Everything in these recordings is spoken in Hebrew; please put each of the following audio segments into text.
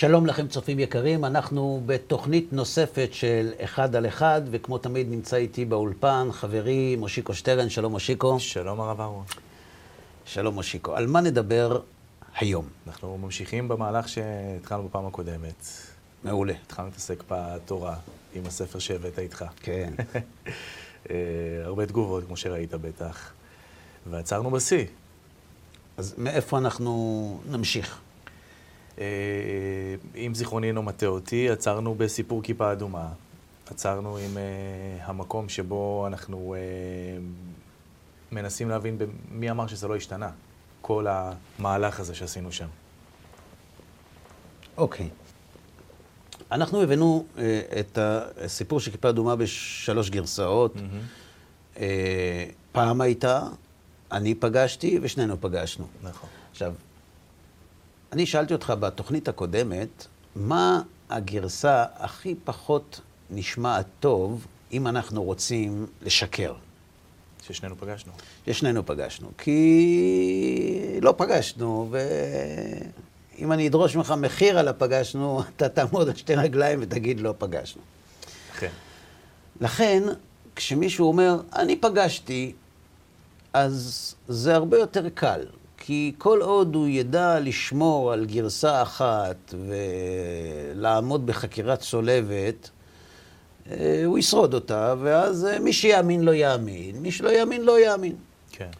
שלום לכם צופים יקרים, אנחנו בתוכנית נוספת של אחד על אחד, וכמו תמיד נמצא איתי באולפן חברי מושיקו שטרן, שלום מושיקו. שלום הרב אהרון. שלום מושיקו. על מה נדבר היום? אנחנו ממשיכים במהלך שהתחלנו בפעם הקודמת. מעולה. התחלנו להתעסק בתורה, עם הספר שהבאת איתך. כן. אה, הרבה תגובות, כמו שראית בטח. ועצרנו בשיא. אז מאיפה אנחנו נמשיך? אה, אם זיכרוני אינו מטעה אותי, עצרנו בסיפור כיפה אדומה. עצרנו עם uh, המקום שבו אנחנו uh, מנסים להבין מי אמר שזה לא השתנה. כל המהלך הזה שעשינו שם. אוקיי. Okay. אנחנו הבאנו uh, את הסיפור של כיפה אדומה בשלוש גרסאות. Mm-hmm. Uh, פעם הייתה, אני פגשתי ושנינו פגשנו. נכון. עכשיו, אני שאלתי אותך בתוכנית הקודמת, מה הגרסה הכי פחות נשמעת טוב אם אנחנו רוצים לשקר? ששנינו פגשנו. ששנינו פגשנו. כי לא פגשנו, ואם אני אדרוש ממך מחיר על הפגשנו, אתה תעמוד על שתי רגליים ותגיד לא פגשנו. כן. לכן, כשמישהו אומר, אני פגשתי, אז זה הרבה יותר קל. כי כל עוד הוא ידע לשמור על גרסה אחת ולעמוד בחקירת צולבת, אה, הוא ישרוד אותה, ואז אה, מי שיאמין לא יאמין, מי שלא יאמין לא יאמין. כן.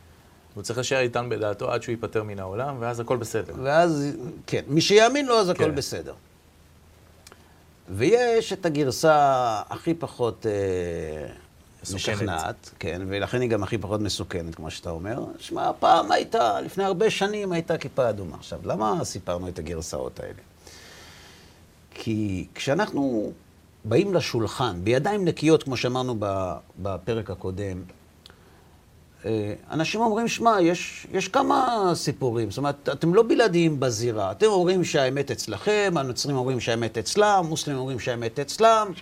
הוא צריך להישאר איתן בדעתו עד שהוא ייפטר מן העולם, ואז הכל בסדר. ואז, כן, מי שיאמין לו, אז הכל כן. בסדר. ויש את הגרסה הכי פחות... אה, משכנעת, כן, ולכן היא גם הכי פחות מסוכנת, כמו שאתה אומר. שמע, פעם הייתה, לפני הרבה שנים הייתה כיפה אדומה. עכשיו, למה סיפרנו את הגרסאות האלה? כי כשאנחנו באים לשולחן, בידיים נקיות, כמו שאמרנו בפרק הקודם, אה, אנשים אומרים, שמע, יש, יש כמה סיפורים. זאת אומרת, אתם לא בלעדיים בזירה. אתם אומרים שהאמת אצלכם, הנוצרים אומרים שהאמת אצלם, מוסלמים אומרים שהאמת אצלם.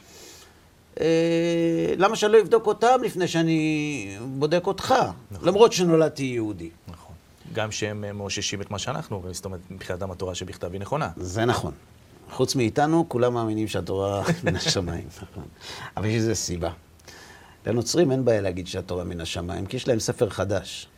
אה, למה שאני לא אבדוק אותם לפני שאני בודק אותך? נכון. למרות שנולדתי יהודי. נכון. גם שהם אה, מאוששים את מה שאנחנו אומרים, זאת אומרת, מבחינתם התורה שבכתב היא נכונה. זה נכון. חוץ מאיתנו, כולם מאמינים שהתורה מן השמיים. נכון. אבל יש לזה סיבה. לנוצרים אין בעיה להגיד שהתורה מן השמיים, כי יש להם ספר חדש.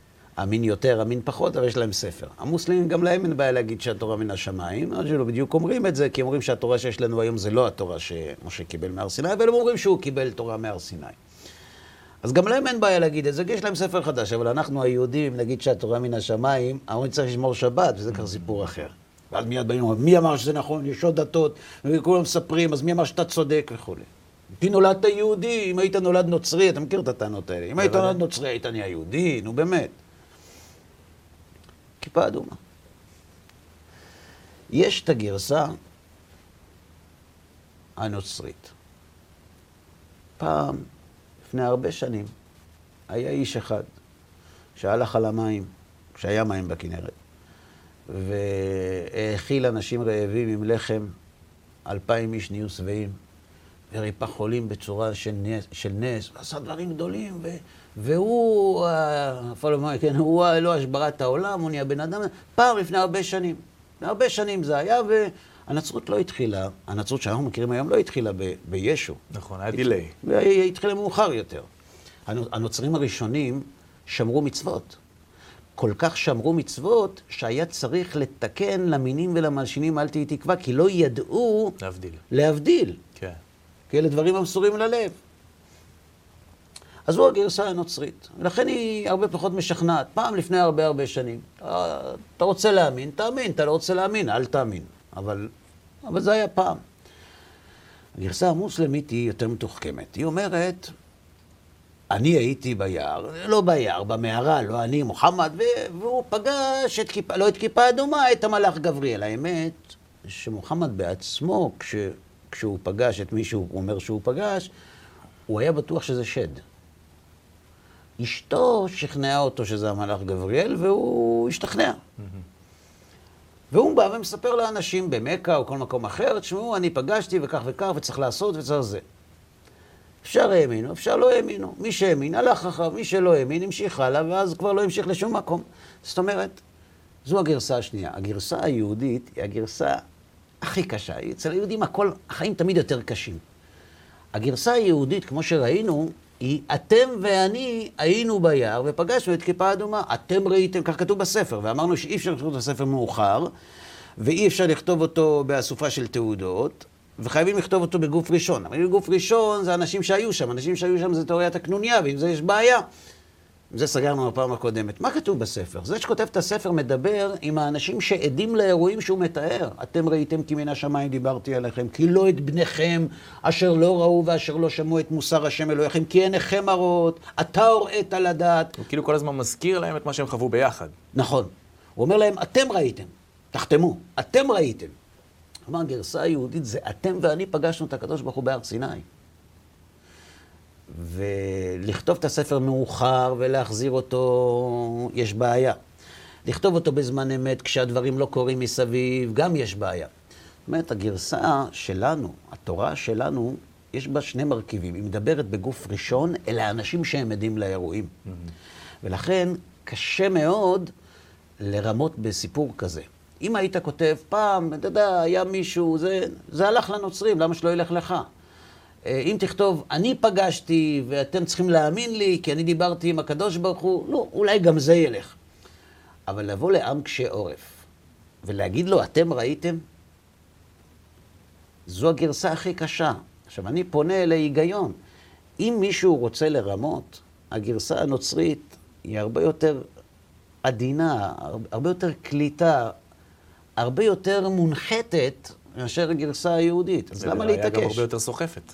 אמין יותר, אמין פחות, אבל יש להם ספר. המוסלמים, גם להם אין בעיה להגיד שהתורה מן השמיים, אז שלא בדיוק אומרים את זה, כי אומרים שהתורה שיש לנו היום זה לא התורה שמשה קיבל מהר סיני, אבל הם אומרים שהוא קיבל תורה מהר סיני. אז גם להם אין בעיה להגיד את זה, כי יש להם ספר חדש, אבל אנחנו היהודים, נגיד שהתורה מן השמיים, אומרים צריך לשמור שבת, וזה כבר סיפור אחר. ואז מיד באים ואומרים, מי אמר שזה נכון? יש עוד דתות, וכולם מספרים, אז מי אמר שאתה צודק וכולי. כי נולדת יהודי, אם היית נולד נוצרי, אתה מכיר את הטענות האלה. אם היית נולד נוצרי, היית נהיה יהודי, נו באמת. כיפה אדומה. יש את הגרסה הנוצרית. פעם, לפני הרבה שנים, היה איש אחד שהלך על המים, כשהיה מים בכנרת, והאכיל אנשים רעבים עם לחם, אלפיים איש נהיו שבעים, וריפא חולים בצורה של נס, של נס ועשה דברים גדולים, ו... והוא, הפלומאי, כן, הוא האלוה שברא את העולם, הוא נהיה בן אדם, פעם לפני הרבה שנים. לפני הרבה שנים זה היה, והנצרות לא התחילה, הנצרות שאנחנו מכירים היום לא התחילה ב- בישו. נכון, היה דיליי. היא התחילה מאוחר יותר. הנוצרים הראשונים שמרו מצוות. כל כך שמרו מצוות, שהיה צריך לתקן למינים ולמלשינים אל תהי תקווה, כי לא ידעו... להבדיל. להבדיל. כן. כי אלה דברים המסורים ללב. אז זו הגרסה הנוצרית. ולכן היא הרבה פחות משכנעת. פעם לפני הרבה הרבה שנים. אתה רוצה להאמין, תאמין. אתה לא רוצה להאמין, אל תאמין. אבל, אבל זה היה פעם. הגרסה המוסלמית היא יותר מתוחכמת. היא אומרת, אני הייתי ביער, לא ביער, במערה, לא אני, מוחמד, והוא פגש את כיפה, לא את כיפה אדומה, את המלאך גבריאל. האמת שמוחמד בעצמו, כש, כשהוא פגש את מי שהוא אומר שהוא פגש, הוא היה בטוח שזה שד. אשתו שכנעה אותו שזה המלאך גבריאל, והוא השתכנע. והוא בא ומספר לאנשים במכה או כל מקום אחר, תשמעו, אני פגשתי וכך וכך, וצריך לעשות וצריך זה. אפשר האמינו, אפשר לא האמינו. מי שהאמין, הלך אחריו, מי שלא האמין, המשיך הלאה, ואז כבר לא המשיך לשום מקום. זאת אומרת, זו הגרסה השנייה. הגרסה היהודית היא הגרסה הכי קשה. אצל היהודים הכל, החיים תמיד יותר קשים. הגרסה היהודית, כמו שראינו, היא אתם ואני היינו ביער ופגשנו את כיפה אדומה. אתם ראיתם, כך כתוב בספר, ואמרנו שאי אפשר לכתוב את הספר מאוחר, ואי אפשר לכתוב אותו באסופה של תעודות, וחייבים לכתוב אותו בגוף ראשון. אבל בגוף ראשון זה אנשים שהיו שם, אנשים שהיו שם זה תיאוריית הקנוניה, ועם זה יש בעיה. עם זה סגרנו בפעם הקודמת. מה כתוב בספר? זה שכותב את הספר מדבר עם האנשים שעדים לאירועים שהוא מתאר. אתם ראיתם כי מן השמיים דיברתי עליכם, כי לא את בניכם אשר לא ראו ואשר לא שמעו את מוסר השם אלוהיכם, כי עיניכם הרות, אתה הוראת לדעת. הוא כאילו כל הזמן מזכיר להם את מה שהם חוו ביחד. נכון. הוא אומר להם, אתם ראיתם, תחתמו, אתם ראיתם. כלומר, הגרסה היהודית זה אתם ואני פגשנו את הקדוש ברוך הוא בהר סיני. ולכתוב את הספר מאוחר ולהחזיר אותו, יש בעיה. לכתוב אותו בזמן אמת כשהדברים לא קורים מסביב, גם יש בעיה. זאת אומרת, הגרסה שלנו, התורה שלנו, יש בה שני מרכיבים. היא מדברת בגוף ראשון אל האנשים שהם עדים לאירועים. Mm-hmm. ולכן קשה מאוד לרמות בסיפור כזה. אם היית כותב פעם, אתה יודע, היה מישהו, זה, זה הלך לנוצרים, למה שלא ילך לך? אה, אם תכתוב, אני פגשתי ואתם צריכים להאמין לי, כי אני דיברתי עם הקדוש ברוך הוא, לא, אולי גם זה ילך. אבל לבוא לעם קשה עורף ולהגיד לו, אתם ראיתם? זו הגרסה הכי קשה. עכשיו, אני פונה להיגיון. אם מישהו רוצה לרמות, הגרסה הנוצרית היא הרבה יותר עדינה, הרבה יותר קליטה, הרבה יותר מונחתת מאשר הגרסה היהודית. אז למה להתעקש? ולראיה גם הרבה יותר סוחפת.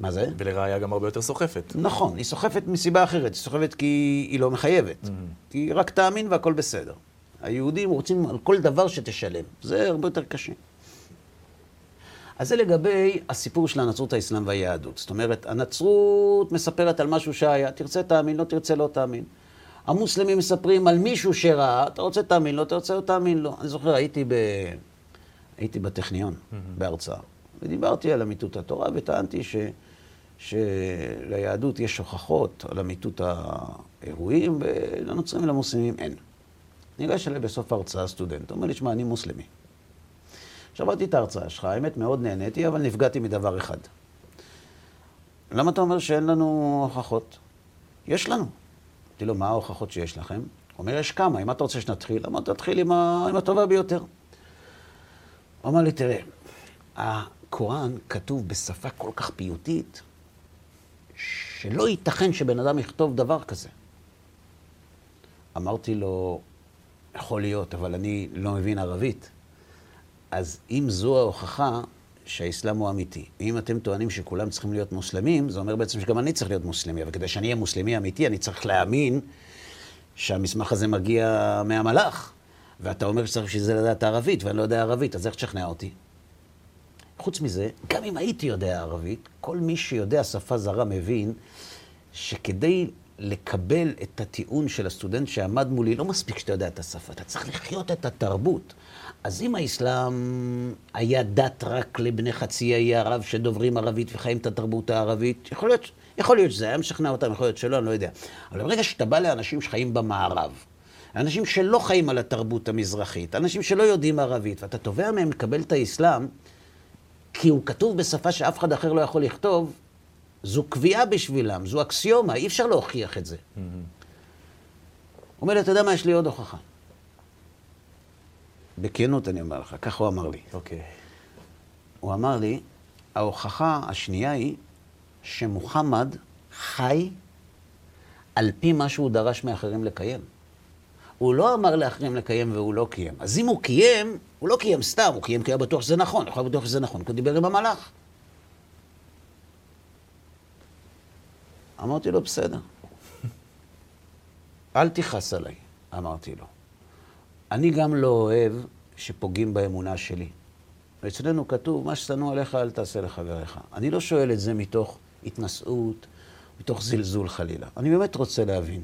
מה זה? ולראיה גם הרבה יותר סוחפת. נכון, היא סוחפת מסיבה אחרת. היא סוחפת כי היא לא מחייבת. Mm-hmm. כי רק תאמין והכל בסדר. היהודים רוצים על כל דבר שתשלם. זה הרבה יותר קשה. אז זה לגבי הסיפור של הנצרות, האסלאם והיהדות. זאת אומרת, הנצרות מספרת על משהו שהיה, תרצה תאמין, לא תרצה לא תאמין. המוסלמים מספרים על מישהו שראה, אתה רוצה תאמין לו, לא תרצה לא תאמין לו. אני זוכר, הייתי, ב... הייתי בטכניון, mm-hmm. בהרצאה, ודיברתי על אמיתות התורה, וטענתי ש... שליהדות יש הוכחות על אמיתות האירועים, ולנוצרים ולמוסלמים אין. ניגש אליי בסוף ההרצאה סטודנט, אומר לי, שמע, אני מוסלמי. שמעתי את ההרצאה שלך, האמת מאוד נהניתי, אבל נפגעתי מדבר אחד. למה אתה אומר שאין לנו הוכחות? יש לנו. אמרתי לו, מה ההוכחות שיש לכם? הוא אומר, יש כמה, אם אתה רוצה שנתחיל, אמרתי, תתחיל עם, ה... עם הטובה ביותר. הוא אמר לי, תראה, הקוראן כתוב בשפה כל כך פיוטית, שלא ייתכן שבן אדם יכתוב דבר כזה. אמרתי לו, יכול להיות, אבל אני לא מבין ערבית. אז אם זו ההוכחה שהאסלאם הוא אמיתי, אם אתם טוענים שכולם צריכים להיות מוסלמים, זה אומר בעצם שגם אני צריך להיות מוסלמי, אבל כדי שאני אהיה מוסלמי אמיתי, אני צריך להאמין שהמסמך הזה מגיע מהמלאך. ואתה אומר שצריך בשביל זה לדעת ערבית, ואני לא יודע ערבית, אז איך תשכנע אותי? חוץ מזה, גם אם הייתי יודע ערבית, כל מי שיודע שפה זרה מבין שכדי לקבל את הטיעון של הסטודנט שעמד מולי, לא מספיק שאתה יודע את השפה, אתה צריך לחיות את התרבות. אז אם האסלאם היה דת רק לבני חצי האי ערב שדוברים ערבית וחיים את התרבות הערבית, יכול להיות, יכול להיות שזה היה משכנע אותם, יכול להיות שלא, אני לא יודע. אבל ברגע שאתה בא לאנשים שחיים במערב, אנשים שלא חיים על התרבות המזרחית, אנשים שלא יודעים ערבית, ואתה תובע מהם לקבל את האסלאם, כי הוא כתוב בשפה שאף אחד אחר לא יכול לכתוב, זו קביעה בשבילם, זו אקסיומה, אי אפשר להוכיח את זה. Mm-hmm. הוא אומר לי, אתה יודע מה, יש לי עוד הוכחה. בכנות אני אומר לך, כך הוא אמר לי. אוקיי. Okay. הוא אמר לי, ההוכחה השנייה היא שמוחמד חי על פי מה שהוא דרש מאחרים לקיים. הוא לא אמר לאחרים לקיים והוא לא קיים. אז אם הוא קיים, הוא לא קיים סתם, הוא קיים כי היה בטוח שזה נכון. יכול להיות בטוח שזה נכון, כי הוא דיבר עם המלאך. אמרתי לו, בסדר. אל תכעס עליי, אמרתי לו. אני גם לא אוהב שפוגעים באמונה שלי. ואצלנו כתוב, מה ששנוא עליך אל תעשה לחבריך. אני לא שואל את זה מתוך התנשאות, מתוך זלזול חלילה. אני באמת רוצה להבין.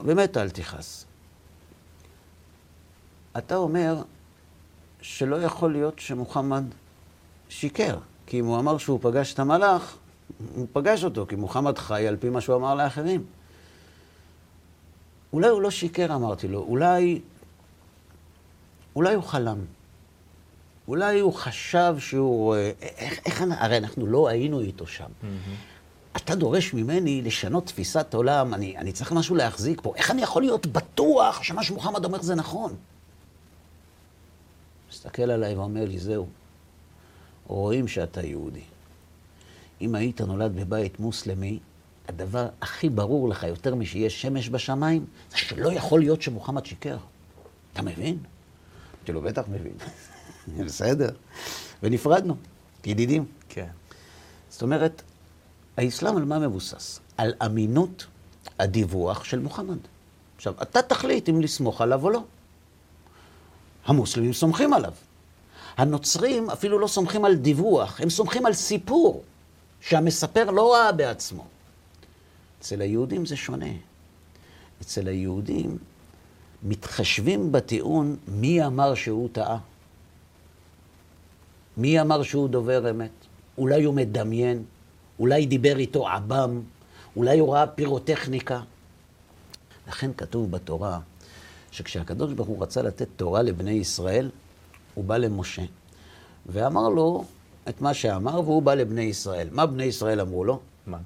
באמת אל תכעס. אתה אומר שלא יכול להיות שמוחמד שיקר, כי אם הוא אמר שהוא פגש את המלאך, הוא פגש אותו, כי מוחמד חי על פי מה שהוא אמר לאחרים. אולי הוא לא שיקר, אמרתי לו, אולי, אולי הוא חלם. אולי הוא חשב שהוא... איך, איך, הרי אנחנו לא היינו איתו שם. Mm-hmm. אתה דורש ממני לשנות תפיסת עולם, אני, אני צריך משהו להחזיק פה. איך אני יכול להיות בטוח שמה שמוחמד אומר זה נכון? מסתכל עליי ואומר לי, זהו, רואים שאתה יהודי. אם היית נולד בבית מוסלמי, הדבר הכי ברור לך, יותר משיש שמש בשמיים, זה שלא יכול להיות שמוחמד שיקר. אתה מבין? אמרתי לו, בטח מבין. בסדר. ונפרדנו, ידידים. כן. זאת אומרת, האסלאם על מה מבוסס? על אמינות הדיווח של מוחמד. עכשיו, אתה תחליט אם לסמוך עליו או לא. המוסלמים סומכים עליו. הנוצרים אפילו לא סומכים על דיווח, הם סומכים על סיפור שהמספר לא ראה בעצמו. אצל היהודים זה שונה. אצל היהודים מתחשבים בטיעון מי אמר שהוא טעה. מי אמר שהוא דובר אמת? אולי הוא מדמיין, אולי דיבר איתו עב"ם, אולי הוא ראה פירוטכניקה. לכן כתוב בתורה שכשהקדוש ברוך הוא רצה לתת תורה לבני ישראל, הוא בא למשה ואמר לו את מה שאמר, והוא בא לבני ישראל. מה בני ישראל אמרו לו? מה?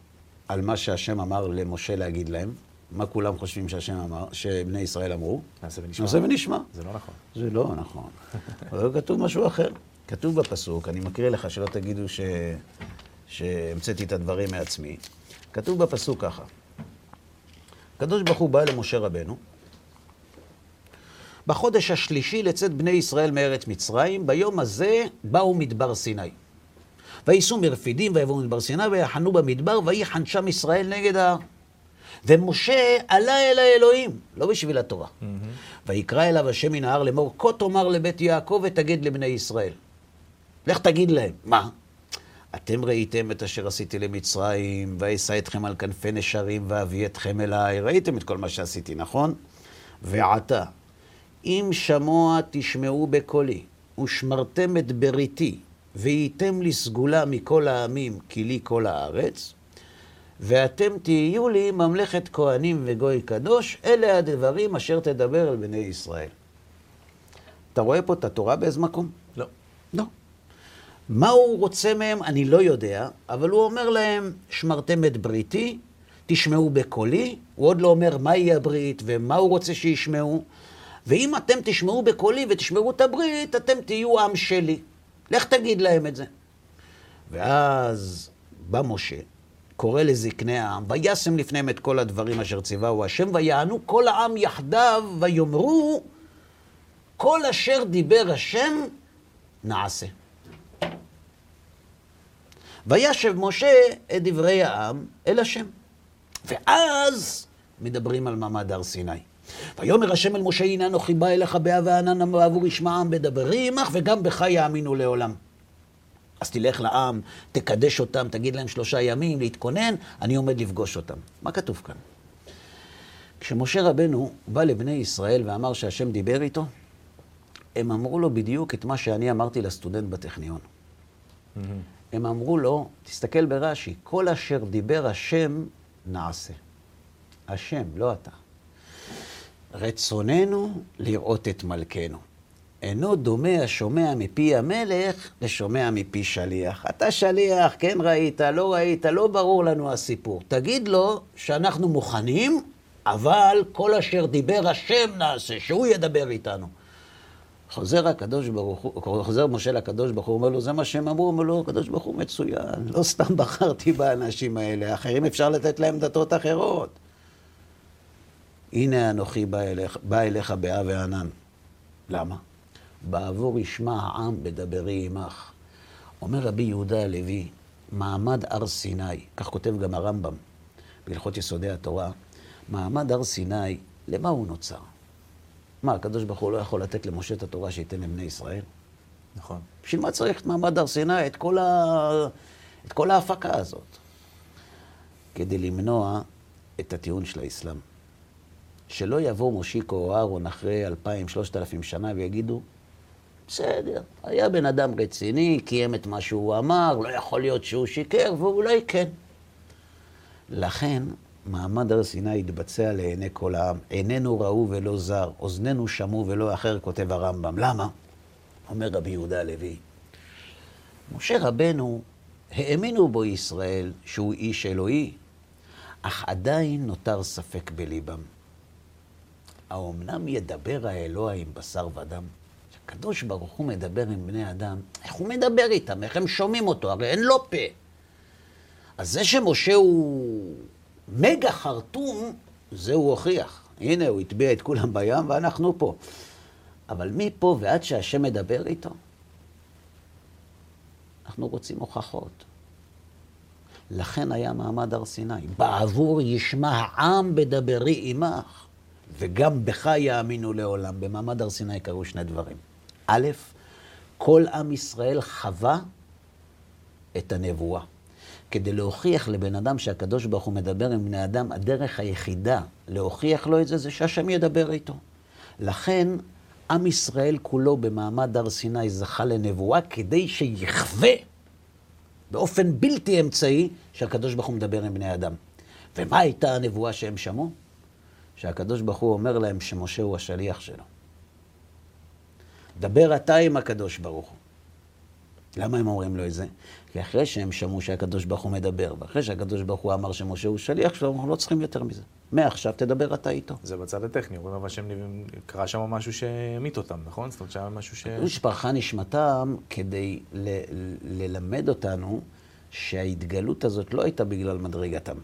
על מה שהשם אמר למשה להגיד להם. מה כולם חושבים שהשם אמר, שבני ישראל אמרו? נעשה ונשמע. נעשה ונשמע. זה לא נכון. זה לא נכון. אבל כתוב משהו אחר. כתוב בפסוק, אני מקריא לך שלא תגידו ש... שהמצאתי את הדברים מעצמי. כתוב בפסוק ככה: הקדוש ברוך הוא בא למשה רבנו, בחודש השלישי לצאת בני ישראל מארץ מצרים, ביום הזה באו מדבר סיני. וייסעו מרפידים ויבואו מדבר סיני ויחנו במדבר, ויחן שם ישראל נגד ההר. ומשה עלה אל האלוהים, לא בשביל התורה. Mm-hmm. ויקרא אליו השם מן ההר לאמור, כה תאמר לבית יעקב ותגיד לבני ישראל. לך תגיד להם. מה? אתם ראיתם את אשר עשיתי למצרים, ואשא אתכם על כנפי נשרים, ואביא אתכם אליי. ראיתם את כל מה שעשיתי, נכון? ועתה, אם שמוע תשמעו בקולי, ושמרתם את בריתי, והייתם לי סגולה מכל העמים, כי לי כל הארץ, ואתם תהיו לי ממלכת כהנים וגוי קדוש, אלה הדברים אשר תדבר על בני ישראל. אתה רואה פה את התורה באיזה מקום? מה הוא רוצה מהם, אני לא יודע, אבל הוא אומר להם, שמרתם את בריתי, תשמעו בקולי, הוא עוד לא אומר מהי הברית ומה הוא רוצה שישמעו, ואם אתם תשמעו בקולי ותשמרו את הברית, אתם תהיו עם שלי. לך תגיד להם את זה. ואז בא משה, קורא לזקני העם, וישם לפניהם את כל הדברים אשר ציווהו השם, ויענו כל העם יחדיו, ויאמרו, כל אשר דיבר השם, נעשה. וישב משה את דברי העם אל השם. ואז מדברים על מעמד הר סיני. ויאמר השם אל משה, הנה אנוכי בא אליך באה וענן בעבור ישמע עם בדברי עמך, וגם בך יאמינו לעולם. אז תלך לעם, תקדש אותם, תגיד להם שלושה ימים להתכונן, אני עומד לפגוש אותם. מה כתוב כאן? כשמשה רבנו בא לבני ישראל ואמר שהשם דיבר איתו, הם אמרו לו בדיוק את מה שאני אמרתי לסטודנט בטכניון. Mm-hmm. הם אמרו לו, תסתכל ברש"י, כל אשר דיבר השם נעשה. השם, לא אתה. רצוננו לראות את מלכנו. אינו דומה השומע מפי המלך לשומע מפי שליח. אתה שליח, כן ראית, לא ראית, לא ברור לנו הסיפור. תגיד לו שאנחנו מוכנים, אבל כל אשר דיבר השם נעשה, שהוא ידבר איתנו. חוזר הקדוש ברוך הוא, חוזר משה לקדוש ברוך הוא, אומר לו, זה מה שהם אמרו, אומר לו, הקדוש ברוך הוא מצוין, לא סתם בחרתי באנשים האלה, אחרים אפשר לתת להם דתות אחרות. הנה אנוכי בא אליך, בא אליך באה וענן. למה? בעבור ישמע העם בדברי עמך. אומר רבי יהודה הלוי, מעמד הר סיני, כך כותב גם הרמב"ם בהלכות יסודי התורה, מעמד הר סיני, למה הוא נוצר? מה, הקדוש ברוך הוא לא יכול לתת למשה את התורה שייתן לבני ישראל? נכון. בשביל מה צריך את מעמד הר סיני, את כל, ה... את כל ההפקה הזאת? כדי למנוע את הטיעון של האסלאם. שלא יבוא מושיקו או אהרון אחרי אלפיים, שלושת אלפים שנה ויגידו, בסדר, היה בן אדם רציני, קיים את מה שהוא אמר, לא יכול להיות שהוא שיקר, ואולי כן. לכן, מעמד הר סיני התבצע לעיני כל העם. עינינו ראו ולא זר, אוזנינו שמעו ולא אחר, כותב הרמב"ם. למה? אומר רבי יהודה הלוי, משה רבנו, האמינו בו ישראל שהוא איש אלוהי, אך עדיין נותר ספק בליבם. האומנם ידבר האלוה עם בשר ודם? הקדוש ברוך הוא מדבר עם בני אדם, איך הוא מדבר איתם? איך הם שומעים אותו? הרי אין לו פה. אז זה שמשה הוא מגה חרטום, זה הוא הוכיח. הנה, הוא הטביע את כולם בים ואנחנו פה. אבל מפה ועד שהשם מדבר איתו, אנחנו רוצים הוכחות. לכן היה מעמד הר סיני. בעבור ישמע העם בדברי עמך, וגם בך יאמינו לעולם. במעמד הר סיני קרו שני דברים. א', כל עם ישראל חווה את הנבואה. כדי להוכיח לבן אדם שהקדוש ברוך הוא מדבר עם בני אדם, הדרך היחידה להוכיח לו את זה, זה שהשם ידבר איתו. לכן, עם ישראל כולו במעמד הר סיני זכה לנבואה כדי שיחווה באופן בלתי אמצעי שהקדוש ברוך הוא מדבר עם בני אדם. ומה הייתה הנבואה שהם שמעו? שהקדוש ברוך הוא אומר להם שמשה הוא השליח שלו. דבר אתה עם הקדוש ברוך הוא. למה הם אומרים לו את זה? כי אחרי שהם שמעו שהקדוש ברוך הוא מדבר, ואחרי שהקדוש ברוך הוא אמר שמשה הוא שליח שלו, אנחנו לא צריכים יותר מזה. מעכשיו תדבר אתה איתו. זה בצד הטכני, אומרים אבל שהם קרה שם משהו שהמית אותם, נכון? זאת אומרת שהיה משהו ש... שפרחה נשמתם כדי ל- ללמד אותנו שההתגלות הזאת לא הייתה בגלל מדרגתם,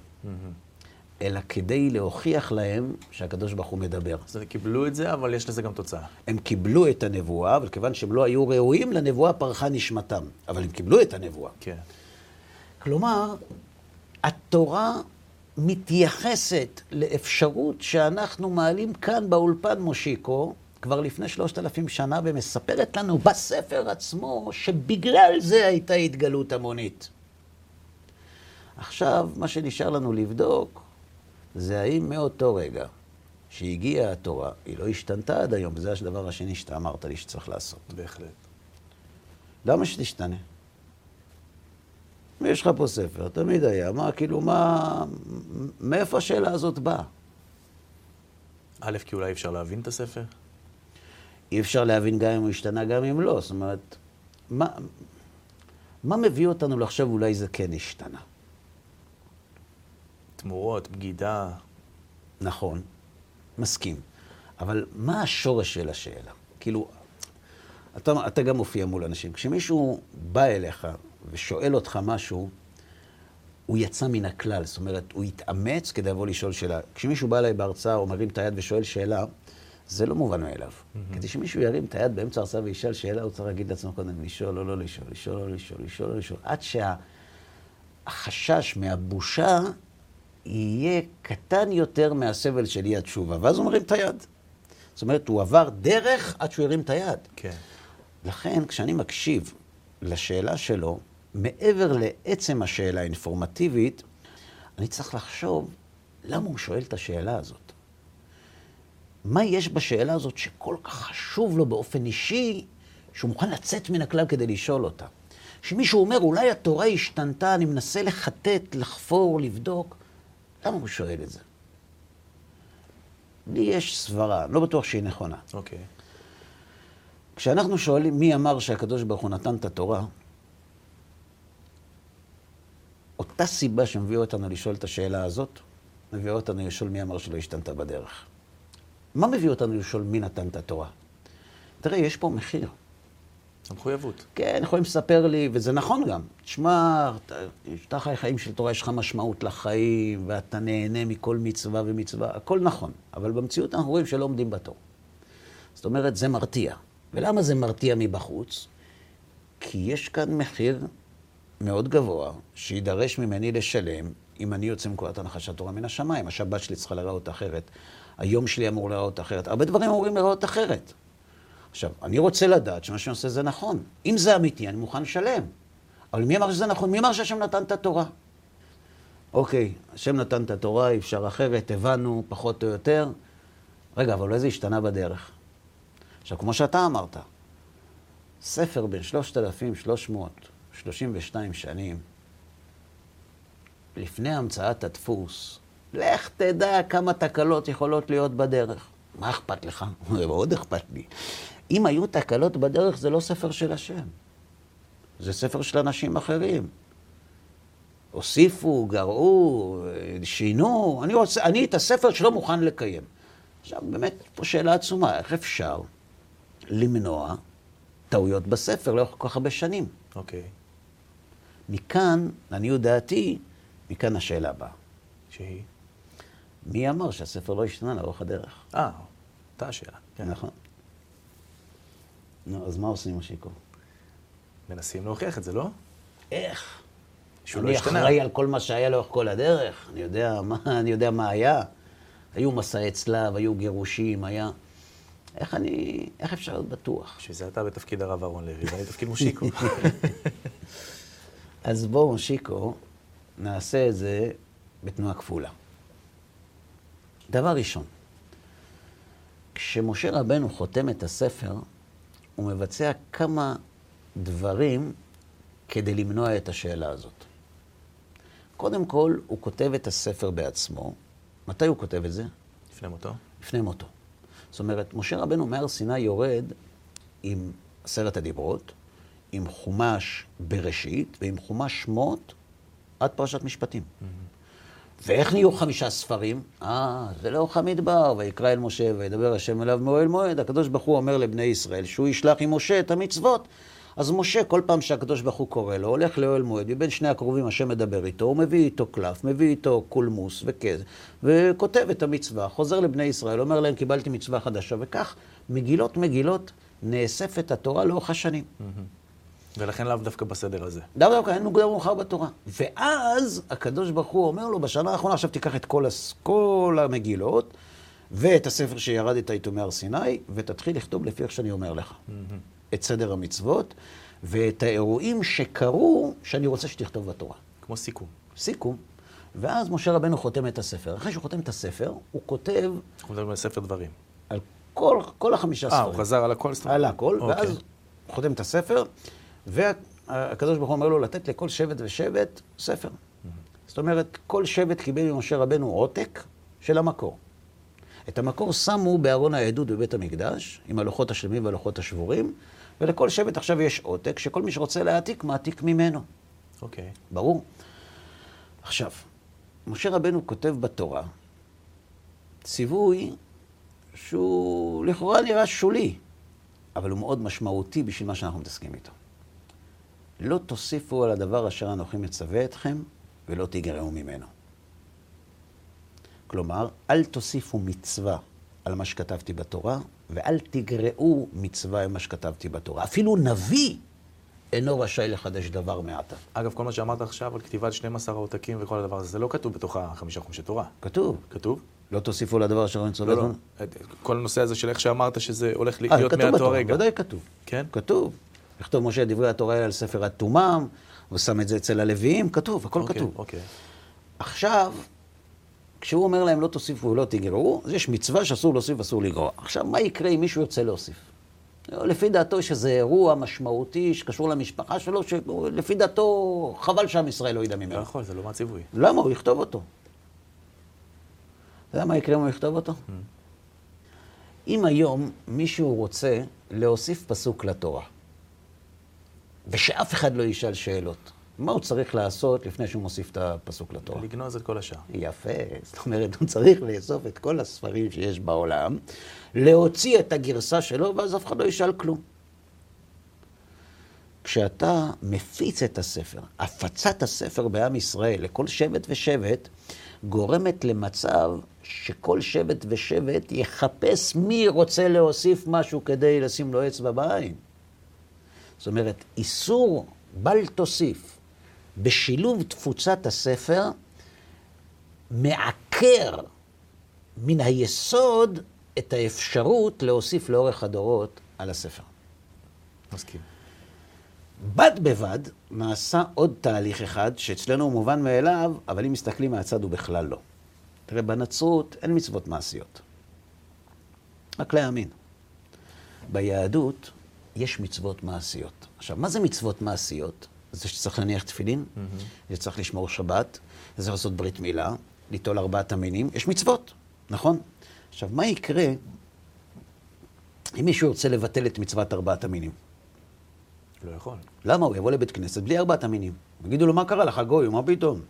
אלא כדי להוכיח להם שהקדוש ברוך הוא מדבר. אז הם קיבלו את זה, אבל יש לזה גם תוצאה. הם קיבלו את הנבואה, אבל כיוון שהם לא היו ראויים לנבואה, פרחה נשמתם. אבל הם קיבלו את הנבואה. כן. כלומר, התורה מתייחסת לאפשרות שאנחנו מעלים כאן באולפן מושיקו, כבר לפני שלושת אלפים שנה, ומספרת לנו בספר עצמו שבגלל זה הייתה התגלות המונית. עכשיו, מה שנשאר לנו לבדוק, זה האם מאותו רגע שהגיעה התורה, היא לא השתנתה עד היום, וזה הדבר השני שאתה אמרת לי שצריך לעשות. בהחלט. למה שתשתנה? יש לך פה ספר, תמיד היה, מה, כאילו, מה, מאיפה השאלה הזאת באה? א', כי אולי אפשר להבין את הספר? אי אפשר להבין גם אם הוא השתנה, גם אם לא. זאת אומרת, מה, מה מביא אותנו לחשוב אולי זה כן השתנה? תמורות, בגידה. נכון, מסכים. אבל מה השורש של השאלה? כאילו, אתה, אתה גם מופיע מול אנשים. כשמישהו בא אליך ושואל אותך משהו, הוא יצא מן הכלל. זאת אומרת, הוא התאמץ כדי לבוא לשאול שאלה. כשמישהו בא אליי בהרצאה או מרים את היד ושואל שאלה, זה לא מובן מאליו. Mm-hmm. כדי שמישהו ירים את היד באמצע ההרצאה וישאל שאלה, הוא צריך להגיד לעצמו קודם, לשאול או לא לשאול, לשאול או לא לשאול, לשאול או לא לשאול, עד שהחשש מהבושה יהיה קטן יותר מהסבל של אי התשובה. ואז הוא מרים את היד. זאת אומרת, הוא עבר דרך עד שהוא הרים את היד. כן. לכן, כשאני מקשיב לשאלה שלו, מעבר לעצם השאלה האינפורמטיבית, אני צריך לחשוב למה הוא שואל את השאלה הזאת. מה יש בשאלה הזאת שכל כך חשוב לו באופן אישי, שהוא מוכן לצאת מן הכלל כדי לשאול אותה. כשמישהו אומר, אולי התורה השתנתה, אני מנסה לחטט, לחפור, לבדוק, למה הוא שואל את זה? לי יש סברה, לא בטוח שהיא נכונה. אוקיי. כשאנחנו שואלים מי אמר שהקדוש ברוך הוא נתן את התורה, אותה סיבה שמביאה אותנו לשאול את השאלה הזאת, מביאה אותנו לשאול מי אמר שלא השתנתה בדרך. מה מביא אותנו לשאול מי נתן את התורה? תראה, יש פה מחיר. המחויבות. כן, יכולים לספר לי, וזה נכון גם. תשמע, אתה חי חיים של תורה, יש לך משמעות לחיים, ואתה נהנה מכל מצווה ומצווה, הכל נכון. אבל במציאות אנחנו רואים שלא עומדים בתור. זאת אומרת, זה מרתיע. ולמה זה מרתיע מבחוץ? כי יש כאן מחיר מאוד גבוה, שידרש ממני לשלם אם אני יוצא מנקודת הנחה שהתורה מן השמיים. השבת שלי צריכה להיראות אחרת, היום שלי אמור להיראות אחרת. הרבה דברים אמורים להיראות אחרת. עכשיו, אני רוצה לדעת שמה שאני עושה זה נכון. אם זה אמיתי, אני מוכן לשלם. אבל מי אמר שזה נכון? מי אמר שהשם נתן את התורה? אוקיי, השם נתן את התורה, אי אפשר אחרת, הבנו, פחות או יותר. רגע, אבל אולי זה השתנה בדרך. עכשיו, כמו שאתה אמרת, ספר בין 3,332 שנים, לפני המצאת הדפוס, לך תדע כמה תקלות יכולות להיות בדרך. מה אכפת לך? מאוד אכפת לי. אם היו תקלות בדרך, זה לא ספר של השם. זה ספר של אנשים אחרים. הוסיפו, גרעו, שינו. אני, רוצה, אני את הספר שלא מוכן לקיים. עכשיו, באמת, פה שאלה עצומה, איך אפשר למנוע טעויות בספר לאורך כל כך הרבה שנים? אוקיי. Okay. מכאן, לעניות דעתי, מכאן השאלה הבאה. שהיא? מי אמר שהספר לא השתנה לאורך הדרך? אה, אותה השאלה. כן. נכון. נו, אז מה עושים, משיקו? מנסים להוכיח את זה, לא? איך? שהוא לא אני השתנה. אחראי על כל מה שהיה לאורך כל הדרך, אני יודע מה, אני יודע מה היה. היו מסעי צלב, היו גירושים, היה... איך אני... איך אפשר להיות בטוח? בשביל זה אתה בתפקיד הרב אהרון לוי, ואני בתפקיד מושיקו. אז בואו, שיקו, נעשה את זה בתנועה כפולה. דבר ראשון, כשמשה רבנו חותם את הספר, הוא מבצע כמה דברים כדי למנוע את השאלה הזאת. קודם כל, הוא כותב את הספר בעצמו. מתי הוא כותב את זה? לפני מותו? לפני מותו. זאת אומרת, משה רבנו מהר סיני יורד עם עשרת הדיברות, עם חומש בראשית ועם חומש שמות עד פרשת משפטים. ואיך נהיו חמישה ספרים? אה, זה לאורך המדבר, ויקרא אל משה וידבר השם אליו מאוהל מועד. הקדוש ברוך הוא אומר לבני ישראל שהוא ישלח עם משה את המצוות. אז משה, כל פעם שהקדוש ברוך הוא קורא לו, הולך לאוהל מועד, מבין שני הקרובים השם מדבר איתו, הוא מביא איתו קלף, מביא איתו קולמוס וכזה, וכותב את המצווה, חוזר לבני ישראל, אומר להם, קיבלתי מצווה חדשה, וכך, מגילות מגילות, נאספת התורה לאורך השנים. ולכן לאו דווקא בסדר הזה. דווקא דווקא אין מוקדם מאוחר בתורה. ואז הקדוש ברוך הוא אומר לו, בשנה האחרונה עכשיו תיקח את כל, הס... כל המגילות, ואת הספר שירדת איתו מהר סיני, ותתחיל לכתוב לפי איך שאני אומר לך. את סדר המצוות, ואת האירועים שקרו, שאני רוצה שתכתוב בתורה. כמו סיכום. סיכום. ואז משה רבנו חותם את הספר. אחרי שהוא חותם את הספר, הוא כותב אנחנו מדברים על ספר דברים. על כל, כל החמישה אה, ספרים. הוא חזר על הכל? על הכל, אוקיי. ואז הוא חותם את הספר, והקדוש ברוך הוא אומר לו לתת לכל שבט ושבט ספר. זאת אומרת, כל שבט קיבל ממשה רבנו עותק של המקור. את המקור שמו בארון העדות בבית המקדש, עם הלוחות השלמים והלוחות השבורים, ולכל שבט עכשיו יש עותק, שכל מי שרוצה להעתיק, מעתיק ממנו. אוקיי. ברור. עכשיו, משה רבנו כותב בתורה ציווי שהוא לכאורה נראה שולי, אבל הוא מאוד משמעותי בשביל מה שאנחנו מתעסקים איתו. לא תוסיפו על הדבר אשר אנוכי מצווה אתכם, ולא תגרעו ממנו. כלומר, אל תוסיפו מצווה על מה שכתבתי בתורה, ואל תגרעו מצווה על מה שכתבתי בתורה. אפילו נביא אינו רשאי לחדש דבר מעתה. אגב, כל מה שאמרת עכשיו על כתיבת 12 העותקים וכל הדבר הזה, זה לא כתוב בתוך החמישה חומשי תורה. כתוב, כתוב? לא תוסיפו לדבר אשר אני מצווה לא, לא. כל הנושא הזה של איך שאמרת שזה הולך אה, להיות כתוב מאותו בתורה, הרגע. ודאי כתוב. כן? כתוב. לכתוב משה דברי התורה על ספר התומם, ושם את זה אצל הלוויים, כתוב, הכל אוקיי, כתוב. אוקיי. עכשיו, כשהוא אומר להם לא תוסיפו ולא תגרעו, אז יש מצווה שאסור להוסיף ואסור לגרוע. עכשיו, מה יקרה אם מישהו ירצה להוסיף? לפי דעתו יש איזה אירוע משמעותי שקשור למשפחה שלו, שלפי דעתו חבל שעם ישראל לא ידע לא ממנו. יכול, זה לא מהציווי. למה? הוא יכתוב אותו. אתה יודע מה יקרה אם הוא יכתוב אותו? אם היום מישהו רוצה להוסיף פסוק לתורה, ושאף אחד לא ישאל שאלות, מה הוא צריך לעשות לפני שהוא מוסיף את הפסוק לתורה? לגנוז את כל השאר. יפה, זאת אומרת, הוא צריך לאסוף את כל הספרים שיש בעולם, להוציא את הגרסה שלו, ואז אף אחד לא ישאל כלום. כשאתה מפיץ את הספר, הפצת הספר בעם ישראל לכל שבט ושבט, גורמת למצב שכל שבט ושבט יחפש מי רוצה להוסיף משהו כדי לשים לו אצבע בעין. זאת אומרת, איסור בל תוסיף בשילוב תפוצת הספר מעקר מן היסוד את האפשרות להוסיף לאורך הדורות על הספר. מסכים. בד בבד נעשה עוד תהליך אחד, שאצלנו הוא מובן מאליו, אבל אם מסתכלים מהצד הוא בכלל לא. תראה, בנצרות אין מצוות מעשיות. רק להאמין. ביהדות יש מצוות מעשיות. עכשיו, מה זה מצוות מעשיות? זה שצריך להניח תפילין, זה צריך לשמור שבת, זה צריך לעשות ברית מילה, ליטול ארבעת המינים, יש מצוות, נכון? עכשיו, מה יקרה אם מישהו ירצה לבטל את מצוות ארבעת המינים, לא יכול. למה? הוא יבוא לבית כנסת בלי ארבעת המינים. יגידו לו, מה קרה לך, גוי? מה פתאום?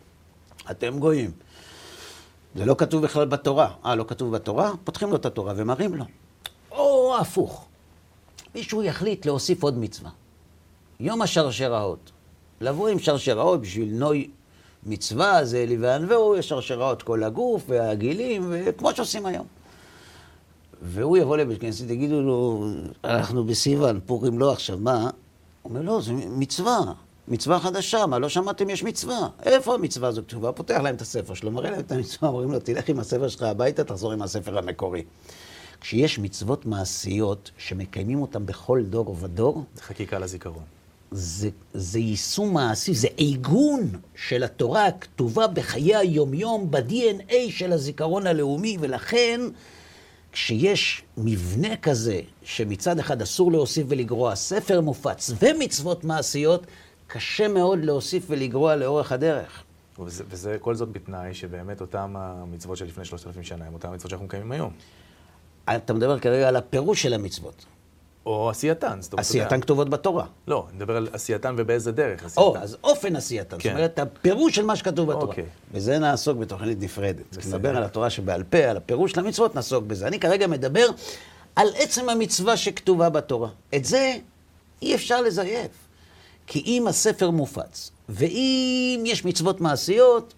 אתם גויים. זה לא כתוב בכלל בתורה. אה, לא כתוב בתורה? פותחים לו את התורה ומראים לו. או הפוך. מישהו יחליט להוסיף עוד מצווה. יום השרשראות. לבוא עם שרשראות בשביל נוי מצווה, זה אלי וענווהו, יש שרשראות כל הגוף והגילים, וכמו שעושים היום. והוא יבוא לבית כנסת, יגידו לו, אנחנו בסיוון, פורים לא עכשיו, מה? הוא אומר, לא, זו מצווה, מצווה חדשה, מה, לא שמעתם יש מצווה? איפה המצווה הזו כתובה? פותח להם את הספר שלו, מראה להם את המצווה, אומרים לו, תלך עם הספר שלך הביתה, תחזור עם הספר המקורי. כשיש מצוות מעשיות שמקיימים אותן בכל דור ודור, זה חקיקה לזיכרון. זה, זה יישום מעשי, זה עיגון של התורה הכתובה בחיי היומיום, ב-DNA של הזיכרון הלאומי, ולכן כשיש מבנה כזה, שמצד אחד אסור להוסיף ולגרוע, ספר מופץ ומצוות מעשיות, קשה מאוד להוסיף ולגרוע לאורך הדרך. וזה, וזה כל זאת בתנאי שבאמת אותם המצוות של לפני שלושת אלפים שנה הם אותם המצוות שאנחנו מקיימים היום. אתה מדבר כרגע על הפירוש של המצוות. או עשייתן. זאת אומרת. עשייתן כתובות בתורה. לא, אני מדבר על עשייתן ובאיזה דרך עשייתן. או, אז אופן עשייתן. כן. זאת אומרת, הפירוש של מה שכתוב בתורה. אוקיי. וזה נעסוק בתוכנית נפרדת. כשנדבר על התורה שבעל פה, על הפירוש של המצוות, נעסוק בזה. אני כרגע מדבר על עצם המצווה שכתובה בתורה. את זה אי אפשר לזייף. כי אם הספר מופץ, ואם יש מצוות מעשיות,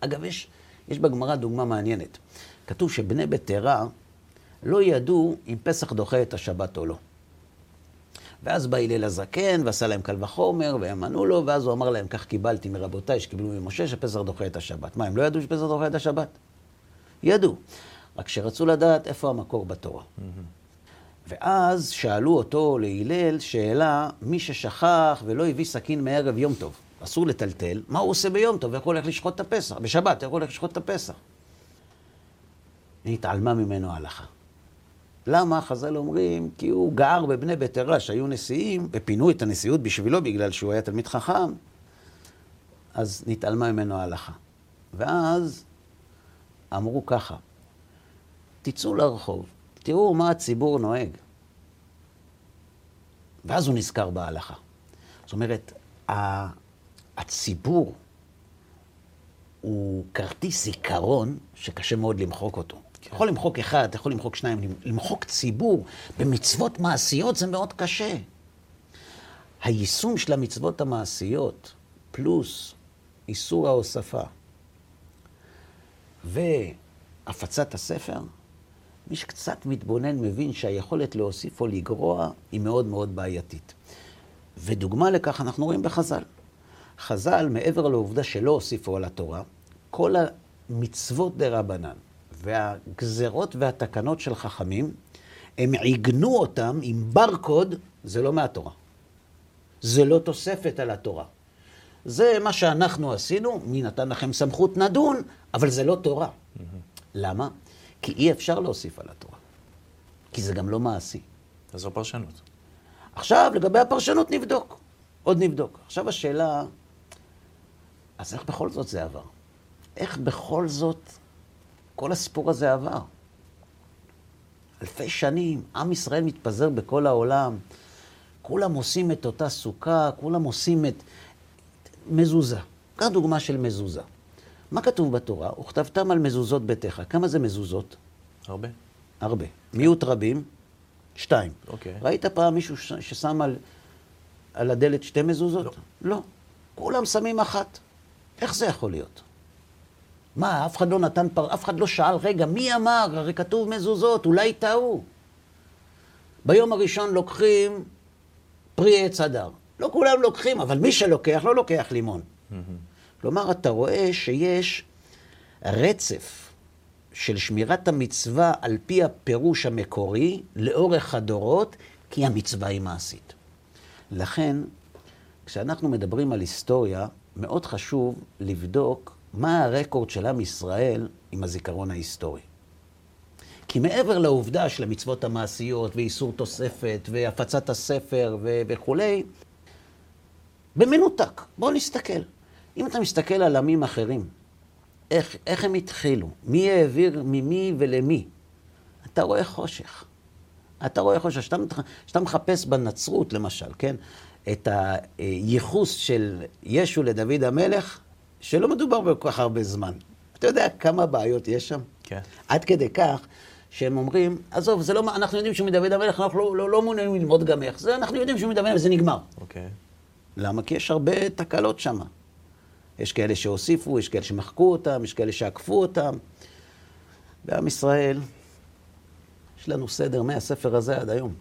אגב, יש, יש בגמרא דוגמה מעניינת. כתוב שבני בטרה לא ידעו אם פסח דוחה את השבת או לא. ואז בא הלל הזקן ועשה להם קל וחומר, והם ענו לו, ואז הוא אמר להם, כך קיבלתי מרבותיי שקיבלו ממשה, שפסח דוחה את השבת. מה, הם לא ידעו שפסח דוחה את השבת? ידעו. רק שרצו לדעת איפה המקור בתורה. ואז שאלו אותו להלל שאלה, מי ששכח ולא הביא סכין מערב יום טוב, אסור לטלטל, מה הוא עושה ביום טוב? איך הוא הולך לשחוט את הפסח? בשבת, איך הוא הולך לשחוט את הפסח? נתעלמה ממנו ההלכה. למה? חז"ל אומרים, כי הוא גער בבני ביתרה שהיו נשיאים, ופינו את הנשיאות בשבילו בגלל שהוא היה תלמיד חכם, אז נתעלמה ממנו ההלכה. ואז אמרו ככה, תצאו לרחוב, תראו מה הציבור נוהג. ואז הוא נזכר בהלכה. זאת אומרת, הציבור הוא כרטיס זיכרון שקשה מאוד למחוק אותו. אתה יכול למחוק אחד, אתה יכול למחוק שניים, למחוק ציבור במצוות מעשיות זה מאוד קשה. היישום של המצוות המעשיות, פלוס איסור ההוספה והפצת הספר, מי שקצת מתבונן מבין שהיכולת להוסיף או לגרוע היא מאוד מאוד בעייתית. ודוגמה לכך אנחנו רואים בחז"ל. חז"ל, מעבר לעובדה שלא הוסיפו על התורה, כל המצוות דה רבנן והגזרות והתקנות של חכמים, הם עיגנו אותם עם ברקוד, זה לא מהתורה. זה לא תוספת על התורה. זה מה שאנחנו עשינו, מי נתן לכם סמכות נדון, אבל זה לא תורה. למה? כי אי אפשר להוסיף על התורה. כי זה גם לא מעשי. אז זו פרשנות. עכשיו, לגבי הפרשנות נבדוק. עוד נבדוק. עכשיו השאלה, אז איך בכל זאת זה עבר? איך בכל זאת כל הסיפור הזה עבר? אלפי שנים, עם ישראל מתפזר בכל העולם, כולם עושים את אותה סוכה, כולם עושים את מזוזה. קח דוגמה של מזוזה. מה כתוב בתורה? וכתבתם על מזוזות ביתך. כמה זה מזוזות? הרבה. הרבה. מיעוט רבים? שתיים. אוקיי. ראית פעם מישהו ש- ששם על, על הדלת שתי מזוזות? לא. לא. כולם שמים אחת. איך זה יכול להיות? מה, אף אחד לא נתן פר... אף אחד לא שאל, רגע, מי אמר? הרי כתוב מזוזות, אולי טעו. ביום הראשון לוקחים פרי עץ הדר. לא כולם לוקחים, אבל מי שלוקח, לא לוקח לימון. כלומר, אתה רואה שיש רצף של שמירת המצווה על פי הפירוש המקורי לאורך הדורות, כי המצווה היא מעשית. לכן, כשאנחנו מדברים על היסטוריה, מאוד חשוב לבדוק מה הרקורד של עם ישראל עם הזיכרון ההיסטורי. כי מעבר לעובדה של המצוות המעשיות ואיסור תוספת והפצת הספר ו- וכולי, במנותק, בואו נסתכל. אם אתה מסתכל על עמים אחרים, איך, איך הם התחילו, מי העביר ממי ולמי, אתה רואה חושך. אתה רואה איך שאתה מחפש בנצרות, למשל, כן? את הייחוס של ישו לדוד המלך, שלא מדובר בכל כך הרבה זמן. אתה יודע כמה בעיות יש שם? כן. עד כדי כך שהם אומרים, עזוב, זה לא, אנחנו יודעים שהוא מדוד המלך, אנחנו לא, לא, לא מעוניינים ללמוד גם איך זה, אנחנו יודעים שהוא מדוד המלך, וזה נגמר. אוקיי. למה? כי יש הרבה תקלות שם. יש כאלה שהוסיפו, יש כאלה שמחקו אותם, יש כאלה שעקפו אותם. בעם ישראל, יש לנו סדר מהספר הזה עד היום.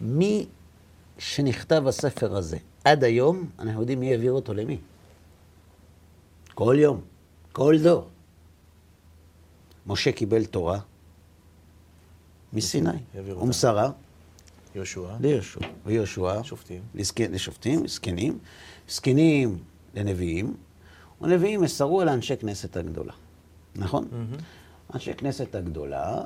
מי שנכתב הספר הזה עד היום, אנחנו יודעים מי העביר אותו למי. כל יום, כל דור. משה קיבל תורה מסיני, ומסרה יהושע, ליהושע, ויהושע, שופטים, לשופטים, זקנים, זקנים לנביאים, ונביאים מסרו אל אנשי כנסת הגדולה, נכון? Mm-hmm. אנשי כנסת הגדולה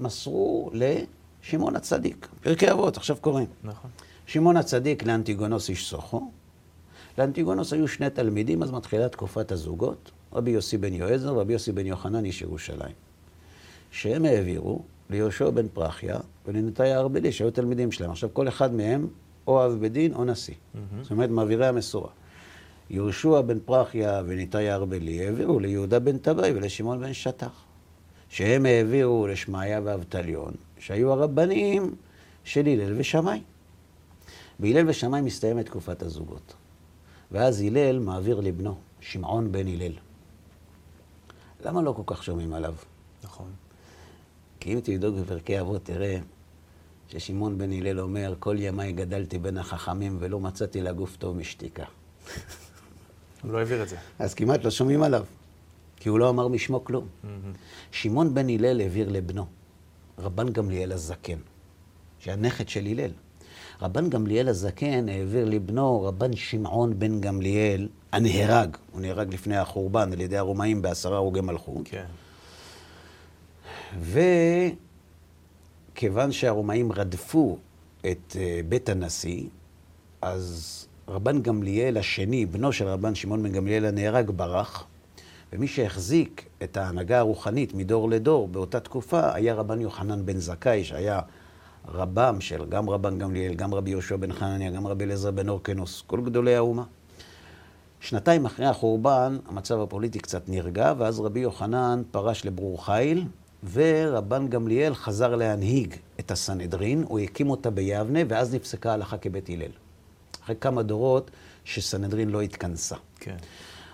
מסרו לשמעון הצדיק, פרקי אבות, עכשיו קוראים. נכון. שמעון הצדיק לאנטיגונוס איש סוחו. לאנטיגונוס היו שני תלמידים, אז מתחילה תקופת הזוגות, רבי יוסי בן יועזר ורבי יוסי בן יוחנן איש ירושלים. שהם העבירו ליהושע בן פרחיה ולנתאי הארבלי, שהיו תלמידים שלהם. עכשיו, כל אחד מהם או אב בדין או נשיא. Mm-hmm. זאת אומרת, מעבירי המסורה. יהושע בן פרחיה וניתאי הארבלי העבירו ליהודה בן טבעי ולשמעון בן שטח. שהם העבירו לשמעיה ואבטליון, שהיו הרבנים של הלל ושמאי. בהלל ושמאי מסתיימת תקופת הזוגות. ואז הלל מעביר לבנו, שמעון בן הלל. למה לא כל כך שומעים עליו? נכון. כי אם תבדוק בפרקי אבות, תראה ששמעון בן הלל אומר, כל ימיי גדלתי בין החכמים ולא מצאתי לגוף טוב משתיקה. הוא לא העביר את זה. אז כמעט לא שומעים עליו, כי הוא לא אמר משמו כלום. שמעון בן הלל העביר לבנו, רבן גמליאל הזקן, שהיה נכד של הלל. רבן גמליאל הזקן העביר לבנו רבן שמעון בן גמליאל הנהרג. הוא נהרג לפני החורבן על ידי הרומאים בעשרה הרוגי מלכות. כן. וכיוון שהרומאים רדפו את אה, בית הנשיא, אז רבן גמליאל השני, בנו של רבן שמעון בן גמליאל הנהרג, ברח, ומי שהחזיק את ההנהגה הרוחנית מדור לדור באותה תקופה היה רבן יוחנן בן זכאי, שהיה רבם של גם רבן גמליאל, גם רבי יהושע בן חנניה, גם רבי אליעזר בן אורקנוס, כל גדולי האומה. שנתיים אחרי החורבן, המצב הפוליטי קצת נרגע, ואז רבי יוחנן פרש לברור חיל, ורבן גמליאל חזר להנהיג את הסנהדרין, הוא הקים אותה ביבנה, ואז נפסקה ההלכה כבית הלל. אחרי כמה דורות שסנהדרין לא התכנסה. כן.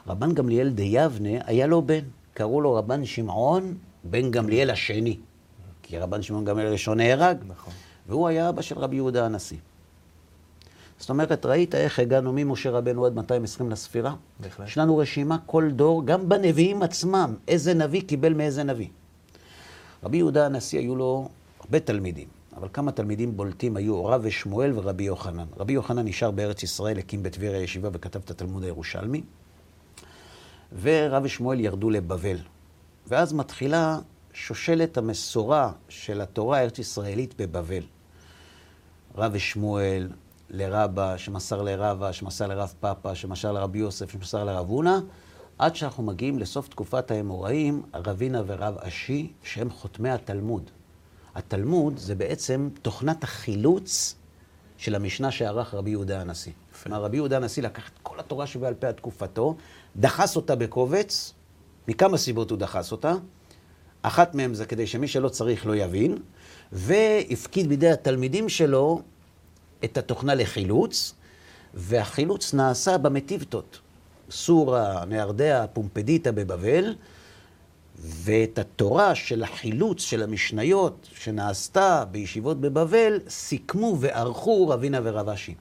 רבן גמליאל דיבנה היה לו בן, קראו לו רבן שמעון בן גמליאל השני. כי רבן שמעון גמליאל הראשון נהרג, נכון. והוא היה אבא של רבי יהודה הנשיא. זאת אומרת, ראית איך הגענו ממשה רבנו עד 220 לספירה? בהחלט. יש לנו רשימה כל דור, גם בנביאים עצמם, איזה נביא קיבל מאיזה נביא. רבי יהודה הנשיא היו לו הרבה תלמידים, אבל כמה תלמידים בולטים היו רב ושמואל ורבי יוחנן. רבי יוחנן נשאר בארץ ישראל, הקים בטבריה ישיבה וכתב את התלמוד הירושלמי, ורב ושמואל ירדו לבבל. ואז מתחילה שושלת המסורה של התורה הארץ-ישראלית בבבל. רב ושמואל לרבה, שמסר לרבה, שמסר לרב פאפה, שמסר לרבי יוסף, שמסר לרב הונא, עד שאנחנו מגיעים לסוף תקופת האמוראים, רבינה ורב אשי, שהם חותמי התלמוד. התלמוד זה בעצם תוכנת החילוץ של המשנה שערך רבי יהודה הנשיא. כלומר, רבי יהודה הנשיא לקח את כל התורה שבעל פה עד תקופתו, דחס אותה בקובץ, מכמה סיבות הוא דחס אותה. אחת מהן זה כדי שמי שלא צריך לא יבין, והפקיד בידי התלמידים שלו את התוכנה לחילוץ, והחילוץ נעשה במטיבתות. סורה, נהרדע, פומפדיטה בבבל, ואת התורה של החילוץ של המשניות שנעשתה בישיבות בבבל, סיכמו וערכו רבינה ורב אשי.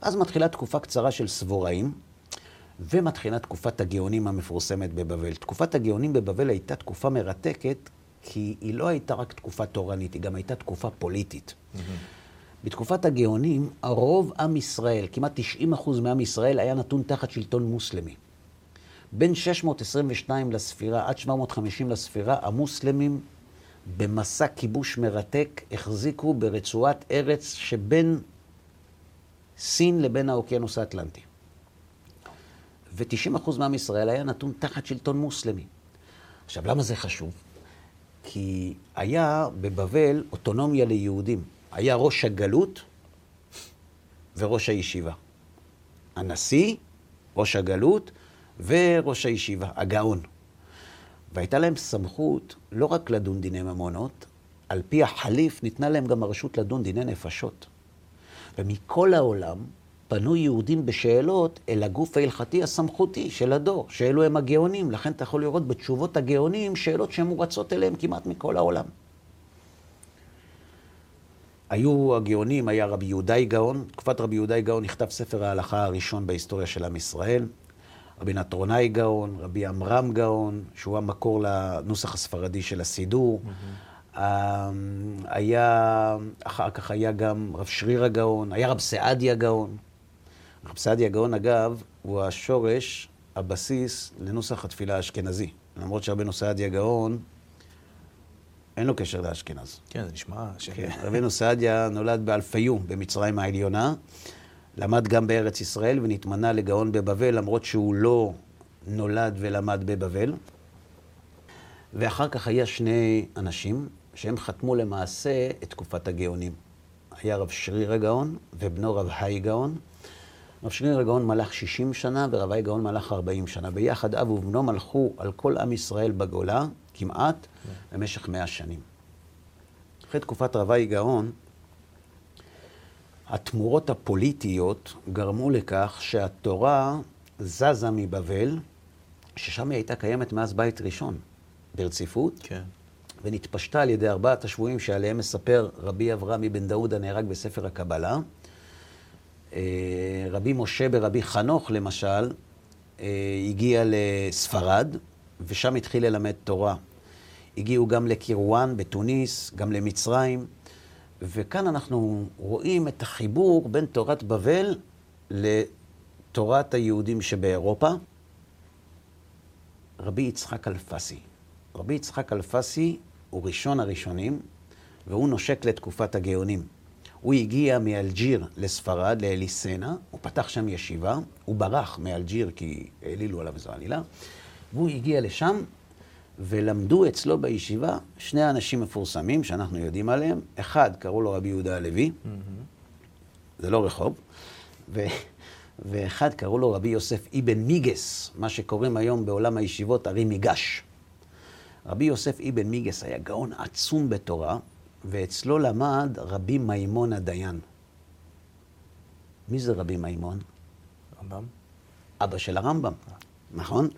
אז מתחילה תקופה קצרה של סבוראים, ומתחילה תקופת הגאונים המפורסמת בבבל. תקופת הגאונים בבבל הייתה תקופה מרתקת, כי היא לא הייתה רק תקופה תורנית, היא גם הייתה תקופה פוליטית. Mm-hmm. בתקופת הגאונים, הרוב עם ישראל, כמעט 90 אחוז מעם ישראל, היה נתון תחת שלטון מוסלמי. בין 622 לספירה עד 750 לספירה, המוסלמים במסע כיבוש מרתק החזיקו ברצועת ארץ שבין סין לבין האוקיינוס האטלנטי. ו-90% מעם ישראל היה נתון תחת שלטון מוסלמי. עכשיו, למה זה חשוב? כי היה בבבל אוטונומיה ליהודים. היה ראש הגלות וראש הישיבה. הנשיא, ראש הגלות וראש הישיבה, הגאון. והייתה להם סמכות לא רק לדון דיני ממונות, על פי החליף ניתנה להם גם הרשות לדון דיני נפשות. ומכל העולם פנו יהודים בשאלות אל הגוף ההלכתי הסמכותי של הדור, שאלו הם הגאונים. לכן אתה יכול לראות בתשובות הגאונים שאלות שהן מורצות אליהם כמעט מכל העולם. היו הגאונים, היה רבי יהודאי גאון, תקופת רבי יהודאי גאון נכתב ספר ההלכה הראשון בהיסטוריה של עם ישראל. רבי נטרונאי גאון, רבי עמרם גאון, שהוא המקור לנוסח הספרדי של הסידור. Mm-hmm. היה, אחר כך היה גם רב שרירא גאון, היה רב סעדיה גאון. רב סעדיה גאון, אגב, הוא השורש, הבסיס לנוסח התפילה האשכנזי. למרות שרבנו סעדיה גאון, אין לו קשר לאשכנז. כן, זה נשמע... ש... כן, רבנו סעדיה נולד באלפיום, במצרים העליונה. למד גם בארץ ישראל ונתמנה לגאון בבבל, למרות שהוא לא נולד ולמד בבבל. ואחר כך היה שני אנשים שהם חתמו למעשה את תקופת הגאונים. היה רב שריר הגאון ובנו רב היי גאון. רב שריר הגאון מלך 60 שנה ורב היי גאון מלך 40 שנה. ביחד אב ובנו מלכו על כל עם ישראל בגולה, כמעט, במשך 100 שנים. אחרי תקופת רב היי גאון, התמורות הפוליטיות גרמו לכך שהתורה זזה מבבל, ששם היא הייתה קיימת מאז בית ראשון, ברציפות, כן. ונתפשטה על ידי ארבעת השבויים שעליהם מספר רבי אברהם אבן דאוד הנהרג בספר הקבלה. אה, רבי משה ברבי חנוך, למשל, אה, הגיע לספרד, ושם התחיל ללמד תורה. הגיעו גם לקירואן בתוניס, גם למצרים. וכאן אנחנו רואים את החיבור בין תורת בבל לתורת היהודים שבאירופה. רבי יצחק אלפסי. רבי יצחק אלפסי הוא ראשון הראשונים, והוא נושק לתקופת הגאונים. הוא הגיע מאלג'יר לספרד, לאליסנה, הוא פתח שם ישיבה, הוא ברח מאלג'יר כי העלילו עליו איזו עלילה, והוא הגיע לשם ולמדו אצלו בישיבה שני אנשים מפורסמים שאנחנו יודעים עליהם. אחד, קראו לו רבי יהודה הלוי, mm-hmm. זה לא רחוב, ו... ואחד קראו לו רבי יוסף אבן מיגס, מה שקוראים היום בעולם הישיבות ארי מיגש. רבי יוסף אבן מיגס היה גאון עצום בתורה, ואצלו למד רבי מימון הדיין. מי זה רבי מימון? רמב"ם. אבא של הרמב"ם, נכון?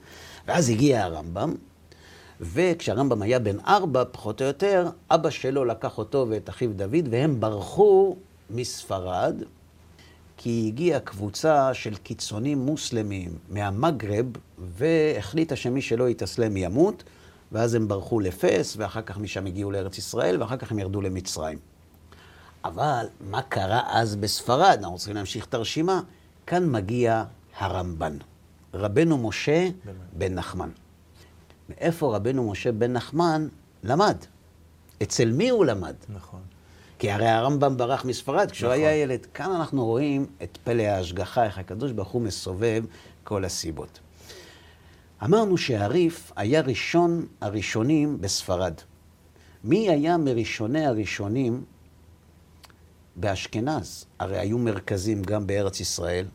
ואז הגיע הרמב"ם, וכשהרמב"ם היה בן ארבע, פחות או יותר, אבא שלו לקח אותו ואת אחיו דוד, והם ברחו מספרד, כי הגיעה קבוצה של קיצונים מוסלמים מהמגרב, והחליטה שמי שלא יתאסלם ימות, ואז הם ברחו לפס, ואחר כך משם הגיעו לארץ ישראל, ואחר כך הם ירדו למצרים. אבל מה קרה אז בספרד? אנחנו צריכים להמשיך את הרשימה. כאן מגיע הרמב"ן, רבנו משה בן נחמן. מאיפה רבנו משה בן נחמן למד? אצל מי הוא למד? נכון. כי הרי הרמב"ם ברח מספרד כשהוא נכון. היה ילד. כאן אנחנו רואים את פלא ההשגחה, איך הקדוש ברוך הוא מסובב כל הסיבות. אמרנו שהריף היה ראשון הראשונים בספרד. מי היה מראשוני הראשונים באשכנז? הרי היו מרכזים גם בארץ ישראל,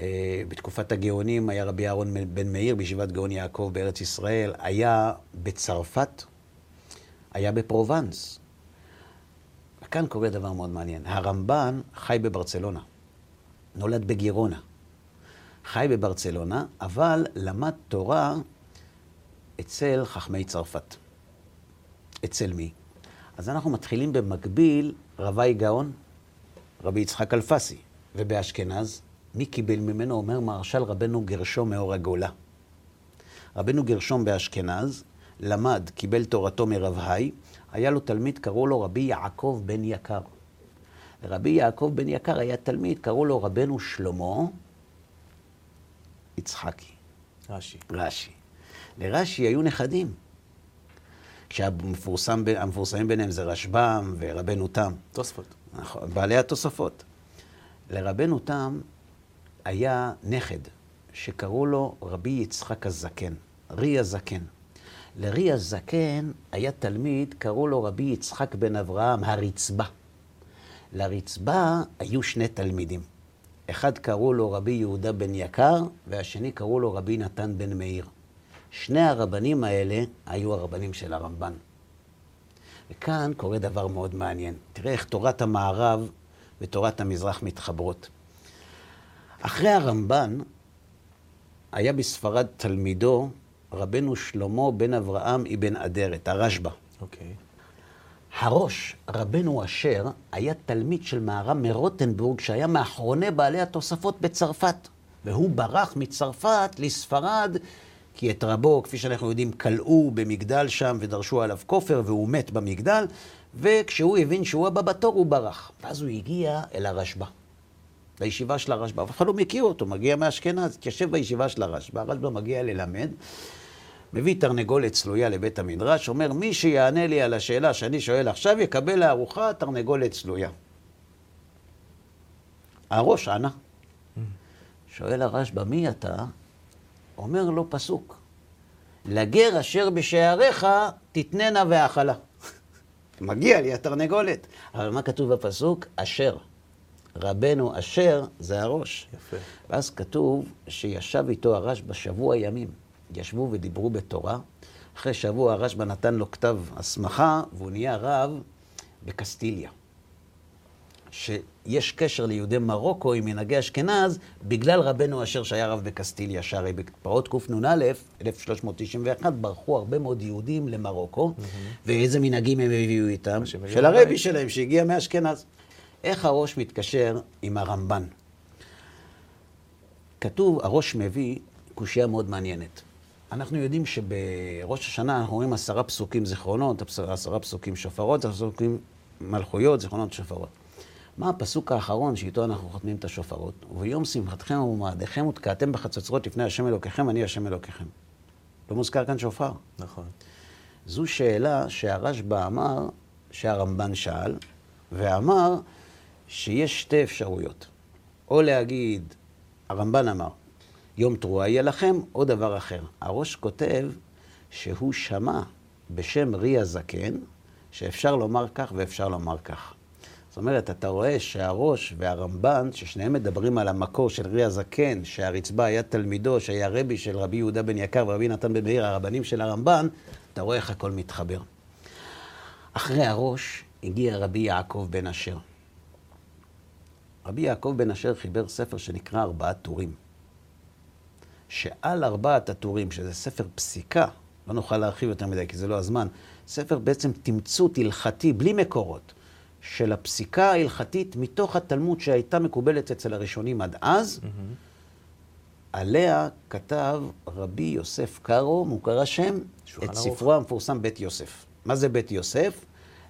אה, בתקופת הגאונים היה רבי אהרון בן מאיר בישיבת גאון יעקב בארץ ישראל, היה בצרפת, היה בפרובנס. וכאן קורה דבר מאוד מעניין. הרמב"ן חי בברצלונה, נולד בגירונה. חי בברצלונה, אבל למד תורה אצל חכמי צרפת. אצל מי? אז אנחנו מתחילים במקביל רבי גאון, רבי יצחק אלפסי, ובאשכנז מי קיבל ממנו? אומר מהרש"ל רבנו גרשום מאור הגולה. רבנו גרשום באשכנז למד, קיבל תורתו מרב היי, היה לו תלמיד, קראו לו רבי יעקב בן יקר. רבי יעקב בן יקר היה תלמיד, קראו לו רבנו שלמה יצחקי. רש"י. רש"י. לרש"י היו נכדים. כשהמפורסמים ביניהם זה רשב"ם ורבנו תם. תוספות. נכון, בעלי התוספות. לרבנו תם היה נכד שקראו לו רבי יצחק הזקן, רי הזקן. לרי הזקן היה תלמיד, קראו לו רבי יצחק בן אברהם, הרצבה. לרצבה היו שני תלמידים. אחד קראו לו רבי יהודה בן יקר, והשני קראו לו רבי נתן בן מאיר. שני הרבנים האלה היו הרבנים של הרמב"ן. וכאן קורה דבר מאוד מעניין. תראה איך תורת המערב ותורת המזרח מתחברות. אחרי הרמב"ן, היה בספרד תלמידו, רבנו שלמה בן אברהם אבן אדרת, הרשב"א. אוקיי. הראש, רבנו אשר, היה תלמיד של מהר"ם מרוטנבורג, שהיה מאחרוני בעלי התוספות בצרפת. והוא ברח מצרפת לספרד, כי את רבו, כפי שאנחנו יודעים, כלאו במגדל שם ודרשו עליו כופר, והוא מת במגדל, וכשהוא הבין שהוא הבא בתור, הוא ברח. ואז הוא הגיע אל הרשב"א. לישיבה של הרשב"א, אף אחד לא מכיר אותו, מגיע מאשכנז, התיישב בישיבה של הרשב"א, הרשב"א מגיע ללמד, מביא תרנגולת צלויה לבית המדרש, אומר, מי שיענה לי על השאלה שאני שואל עכשיו, יקבל לארוחה תרנגולת צלויה. הראש ענה. שואל הרשב"א, מי אתה? אומר לו פסוק, לגר אשר בשעריך תתננה והאכלה. מגיע לי התרנגולת. אבל מה כתוב בפסוק? אשר. רבנו אשר זה הראש. יפה. ואז כתוב שישב איתו הרשב"א שבוע ימים. ישבו ודיברו בתורה. אחרי שבוע הרשב"א נתן לו כתב הסמכה, והוא נהיה רב בקסטיליה. שיש קשר ליהודי מרוקו עם מנהגי אשכנז, בגלל רבנו אשר שהיה רב בקסטיליה, שהרי בפרעות קנ"א, 1391, ברחו הרבה מאוד יהודים למרוקו, ואיזה מנהגים הם הביאו איתם? של הרבי. שלהם, שהגיע מאשכנז. איך הראש מתקשר עם הרמב"ן? כתוב, הראש מביא קושייה מאוד מעניינת. אנחנו יודעים שבראש השנה אנחנו רואים עשרה פסוקים זיכרונות, עשרה פסוקים שופרות, עשרה פסוקים מלכויות, זיכרונות שופרות. מה הפסוק האחרון שאיתו אנחנו חותמים את השופרות? וביום שמחתכם ומועדיכם ותקעתם בחצוצרות לפני השם אלוקיכם, אני השם אלוקיכם. לא מוזכר כאן שופר. נכון. זו שאלה שהרשב"א אמר, שהרמב"ן שאל, ואמר שיש שתי אפשרויות. או להגיד, הרמב"ן אמר, יום תרועה יהיה לכם, או דבר אחר. הראש כותב שהוא שמע בשם רי הזקן, שאפשר לומר כך ואפשר לומר כך. זאת אומרת, אתה רואה שהראש והרמב"ן, ששניהם מדברים על המקור של רי הזקן, שהרצבא היה תלמידו, שהיה רבי של רבי יהודה בן יקר ורבי נתן בן מאיר, הרבנים של הרמב"ן, אתה רואה איך הכל מתחבר. אחרי הראש הגיע רבי יעקב בן אשר. רבי יעקב בן אשר חיבר ספר שנקרא ארבעת טורים. שעל ארבעת הטורים, שזה ספר פסיקה, לא נוכל להרחיב יותר מדי כי זה לא הזמן, ספר בעצם תמצות הלכתי, בלי מקורות, של הפסיקה ההלכתית מתוך התלמוד שהייתה מקובלת אצל הראשונים עד אז, עליה כתב רבי יוסף קארו, מוכר השם, את. ספרו המפורסם בית יוסף. מה זה בית יוסף?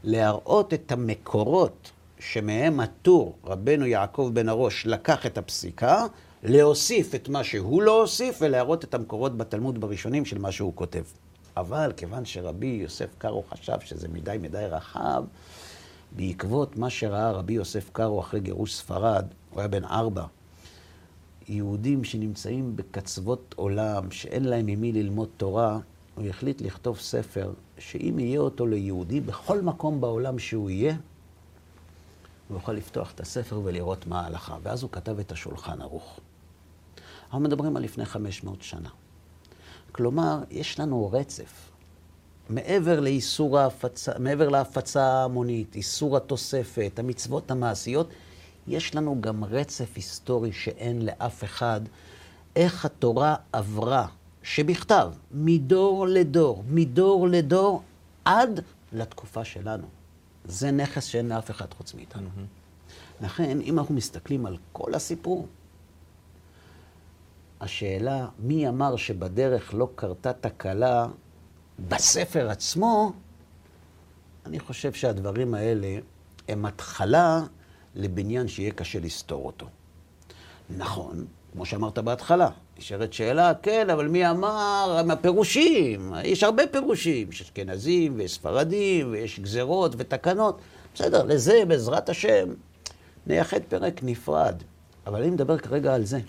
להראות את המקורות שמהם הטור, רבנו יעקב בן הראש, לקח את הפסיקה, להוסיף את מה שהוא לא הוסיף ולהראות את המקורות בתלמוד בראשונים של מה שהוא כותב. אבל כיוון שרבי יוסף קארו חשב שזה מדי מדי רחב, בעקבות מה שראה רבי יוסף קארו אחרי גירוש ספרד, הוא היה בן ארבע, יהודים שנמצאים בקצוות עולם, שאין להם ממי ללמוד תורה, הוא החליט לכתוב ספר שאם יהיה אותו ליהודי, בכל מקום בעולם שהוא יהיה, הוא יוכל לפתוח את הספר ולראות מה ההלכה. ואז הוא כתב את השולחן ערוך. אנחנו מדברים על לפני 500 שנה. כלומר, יש לנו רצף. מעבר לאיסור ההפצה, מעבר להפצה ההמונית, איסור התוספת, המצוות המעשיות, יש לנו גם רצף היסטורי שאין לאף אחד. איך התורה עברה, שבכתב, מדור לדור, מדור לדור, עד לתקופה שלנו. זה נכס שאין לאף אחד חוץ מאיתנו. לכן, אם אנחנו מסתכלים על כל הסיפור, השאלה, מי אמר שבדרך לא קרתה תקלה בספר עצמו, אני חושב שהדברים האלה הם התחלה לבניין שיהיה קשה לסתור אותו. נכון, כמו שאמרת בהתחלה, נשארת שאלה, כן, אבל מי אמר? הם הפירושים. יש הרבה פירושים. יש אשכנזים ויש ספרדים ויש גזרות ותקנות. בסדר, לזה, בעזרת השם, נייחד פרק נפרד. אבל אני מדבר כרגע על זה.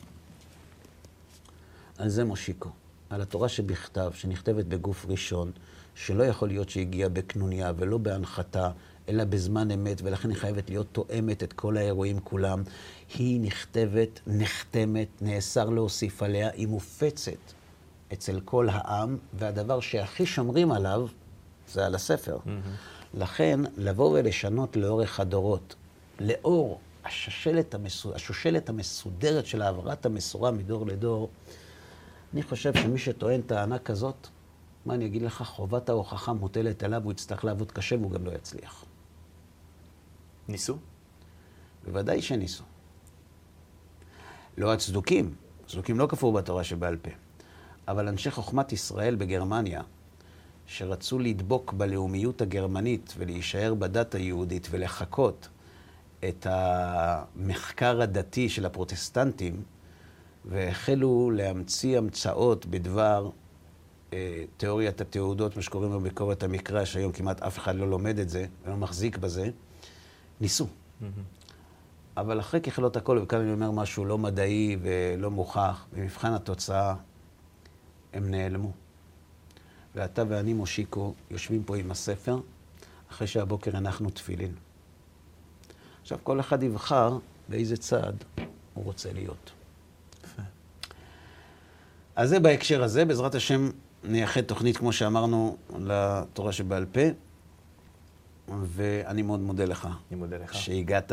על זה מושיקו. על התורה שבכתב, שנכתבת בגוף ראשון, שלא יכול להיות שהגיעה בקנוניה ולא בהנחתה, אלא בזמן אמת, ולכן היא חייבת להיות תואמת את כל האירועים כולם. היא נכתבת, נחתמת, נאסר להוסיף עליה, היא מופצת אצל כל העם, והדבר שהכי שומרים עליו זה על הספר. Mm-hmm. לכן, לבוא ולשנות לאורך הדורות, לאור השושלת, המסו... השושלת המסודרת של העברת המסורה מדור לדור, אני חושב שמי שטוען טענה כזאת, מה אני אגיד לך, חובת ההוכחה מוטלת עליו, הוא יצטרך לעבוד קשה והוא גם לא יצליח. ניסו? בוודאי שניסו. לא הצדוקים, הצדוקים לא כפרו בתורה שבעל פה, אבל אנשי חוכמת ישראל בגרמניה, שרצו לדבוק בלאומיות הגרמנית ולהישאר בדת היהודית ולחקות את המחקר הדתי של הפרוטסטנטים, והחלו להמציא המצאות בדבר אה, תיאוריית התעודות, מה שקוראים לו ביקורת המקרא, שהיום כמעט אף אחד לא לומד את זה ולא מחזיק בזה, ניסו. Mm-hmm. אבל אחרי ככלות הכל, וכאן אני אומר משהו לא מדעי ולא מוכח, במבחן התוצאה הם נעלמו. ואתה ואני, מושיקו, יושבים פה עם הספר, אחרי שהבוקר הנחנו תפילין. עכשיו, כל אחד יבחר באיזה צד הוא רוצה להיות. אז זה בהקשר הזה. בעזרת השם נייחד תוכנית, כמו שאמרנו, לתורה שבעל פה. ואני מאוד מודה לך. אני מודה לך. שהגעת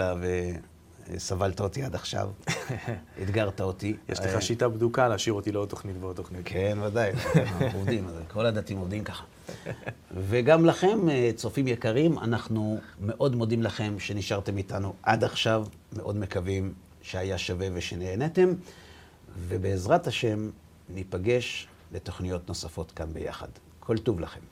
וסבלת אותי עד עכשיו, אתגרת אותי. יש לך שיטה בדוקה להשאיר אותי לעוד תוכנית ועוד תוכנית. כן, ודאי, עובדים, כל הדתיים עובדים ככה. וגם לכם, אה, צופים יקרים, אנחנו מאוד מודים לכם שנשארתם איתנו עד עכשיו, מאוד מקווים שהיה שווה ושנהנתם, ובעזרת השם ניפגש לתוכניות נוספות כאן ביחד. כל טוב לכם.